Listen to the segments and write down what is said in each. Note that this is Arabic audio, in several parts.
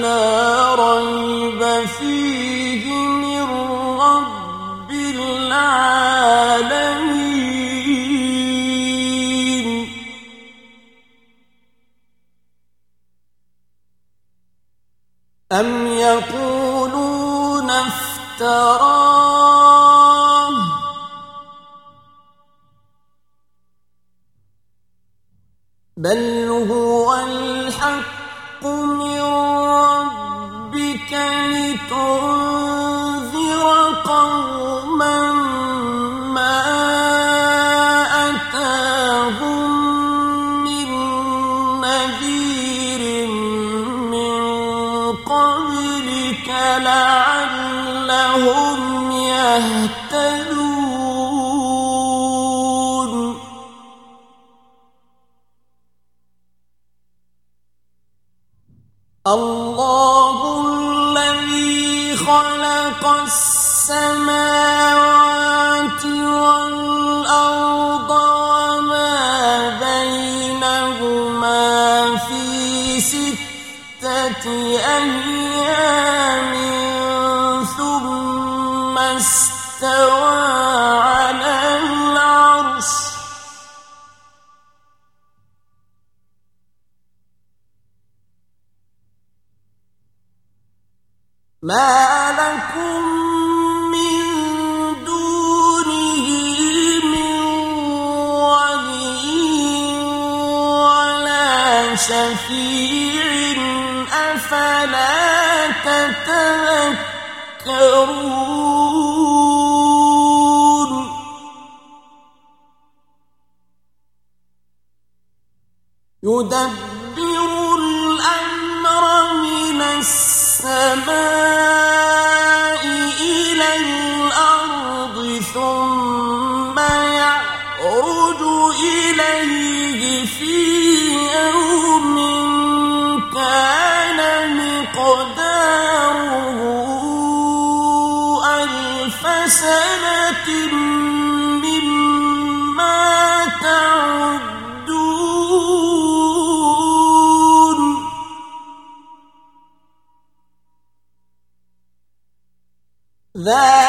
لا ريب فيه. خلق السماوات والأرض وما بينهما في ستة أيام. ما لكم من دونه من ولي ولا شفيع أفلا تتذكرون؟ يدبر السماء إلى الأرض ثم يعرج إليه في يوم كان مقداره ألف سنة ذلك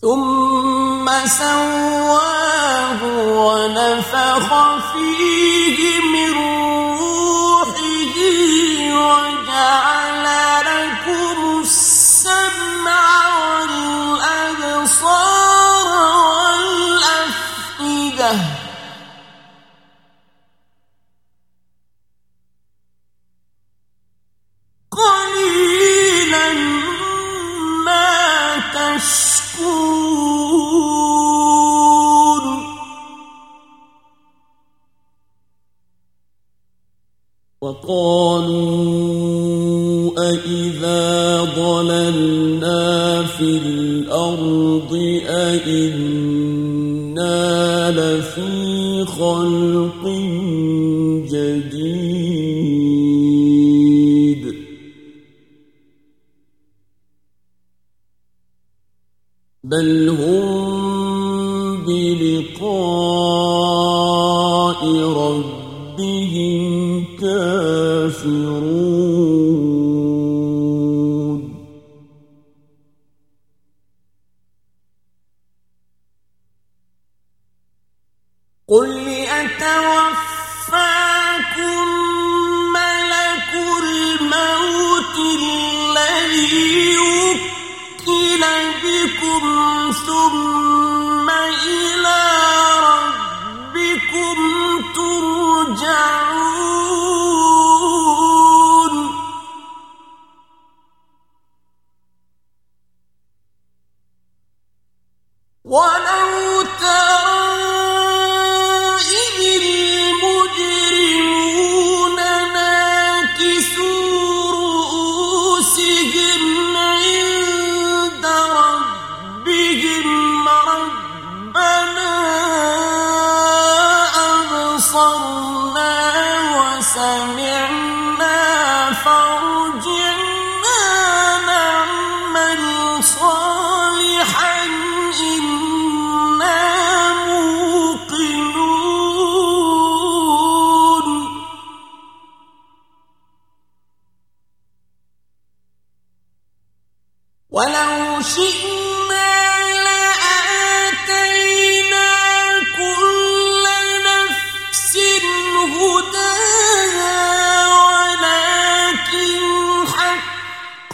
ثم سواه ونفخ فيه من روحه وجعل وقالوا أإذا ضللنا في الأرض أإنا لفي خلق جديد. بل هم بلقاء ربهم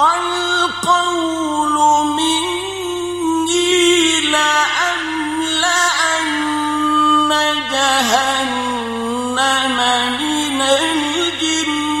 القول مني لأملأن جهنم من الجنة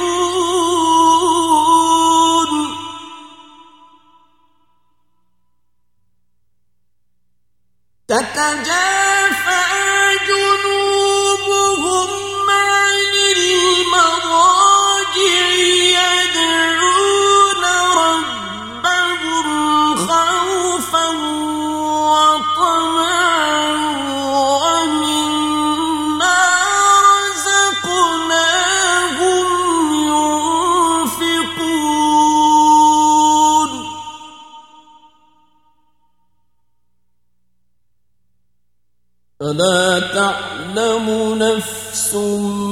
فلا تعلم نفس ما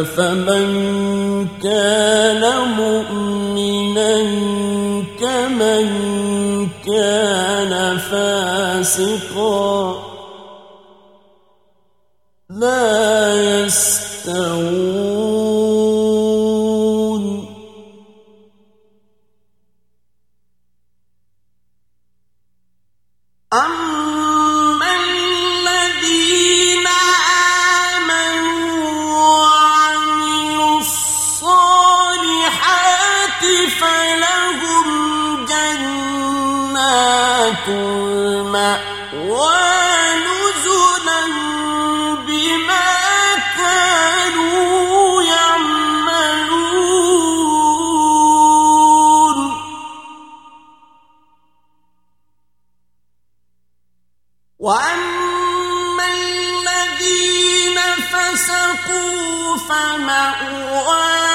أفمن كان مؤمنا كمن كان فاسقا لا يستوون وأما الذين فسقوا فمأواهم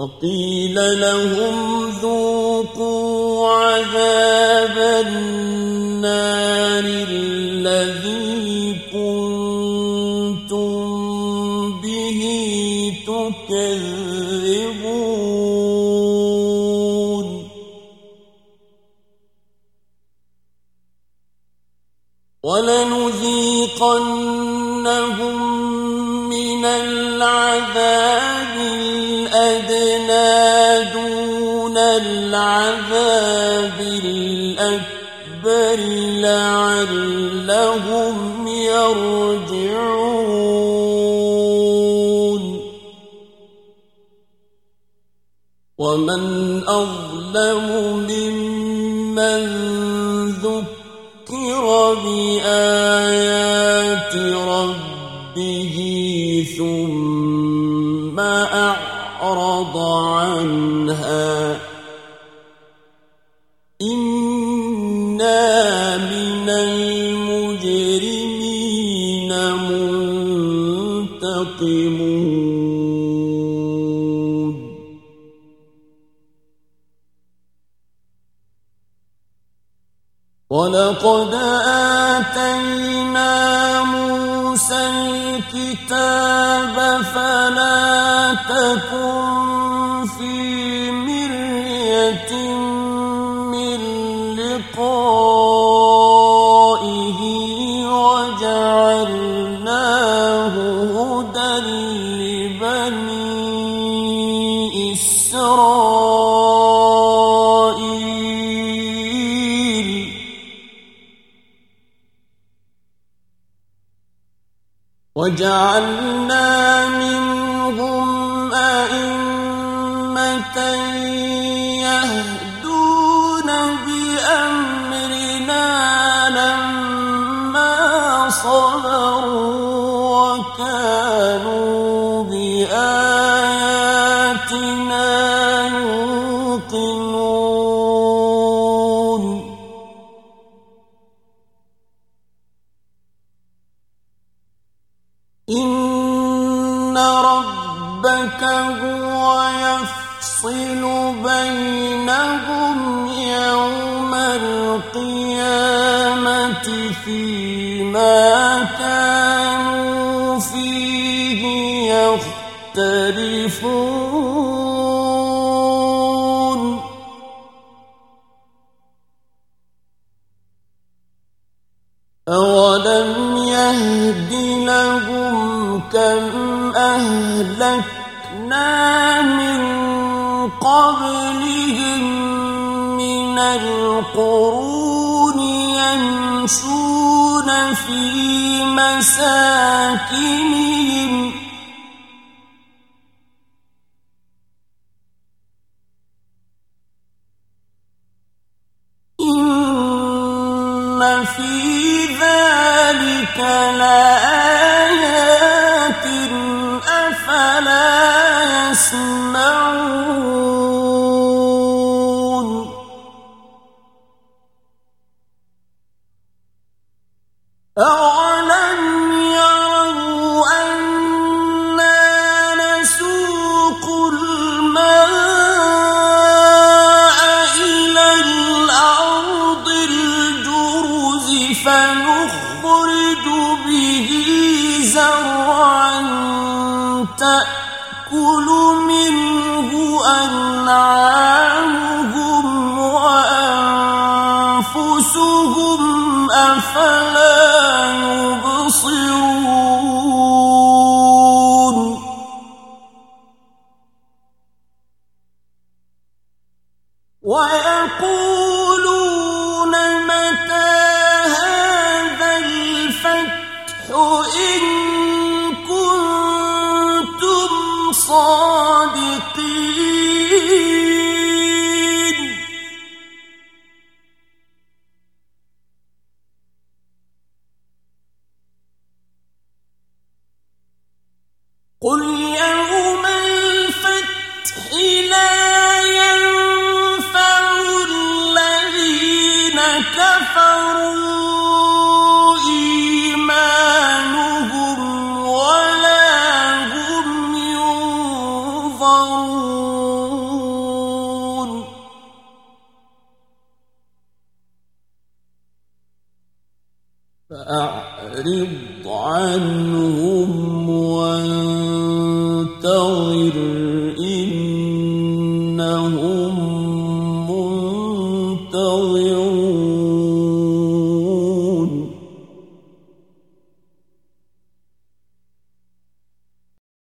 وقيل لهم ذوقوا عذاب النار الذي كنتم به تكذبون. ولنذيقنهم من العذاب العذاب الأكبر لعلهم يرجعون. ومن أظلم ممن ذكر بآيات ربه ثم ولقد آتينا موسى الكتاب فلا تكن وجعلنا منهم أئمة إن ربك هو يفصل بينهم يوم القيامة فيما كانوا فيه يختلفون. أولم يهد لهم كم أهلكنا من قبلهم من القرون يمشون في مساكنهم. إن في ذلك لآيات زرعا تأكل منه أنعامهم وأنفسهم أفلا Happy. فأعرض وانظر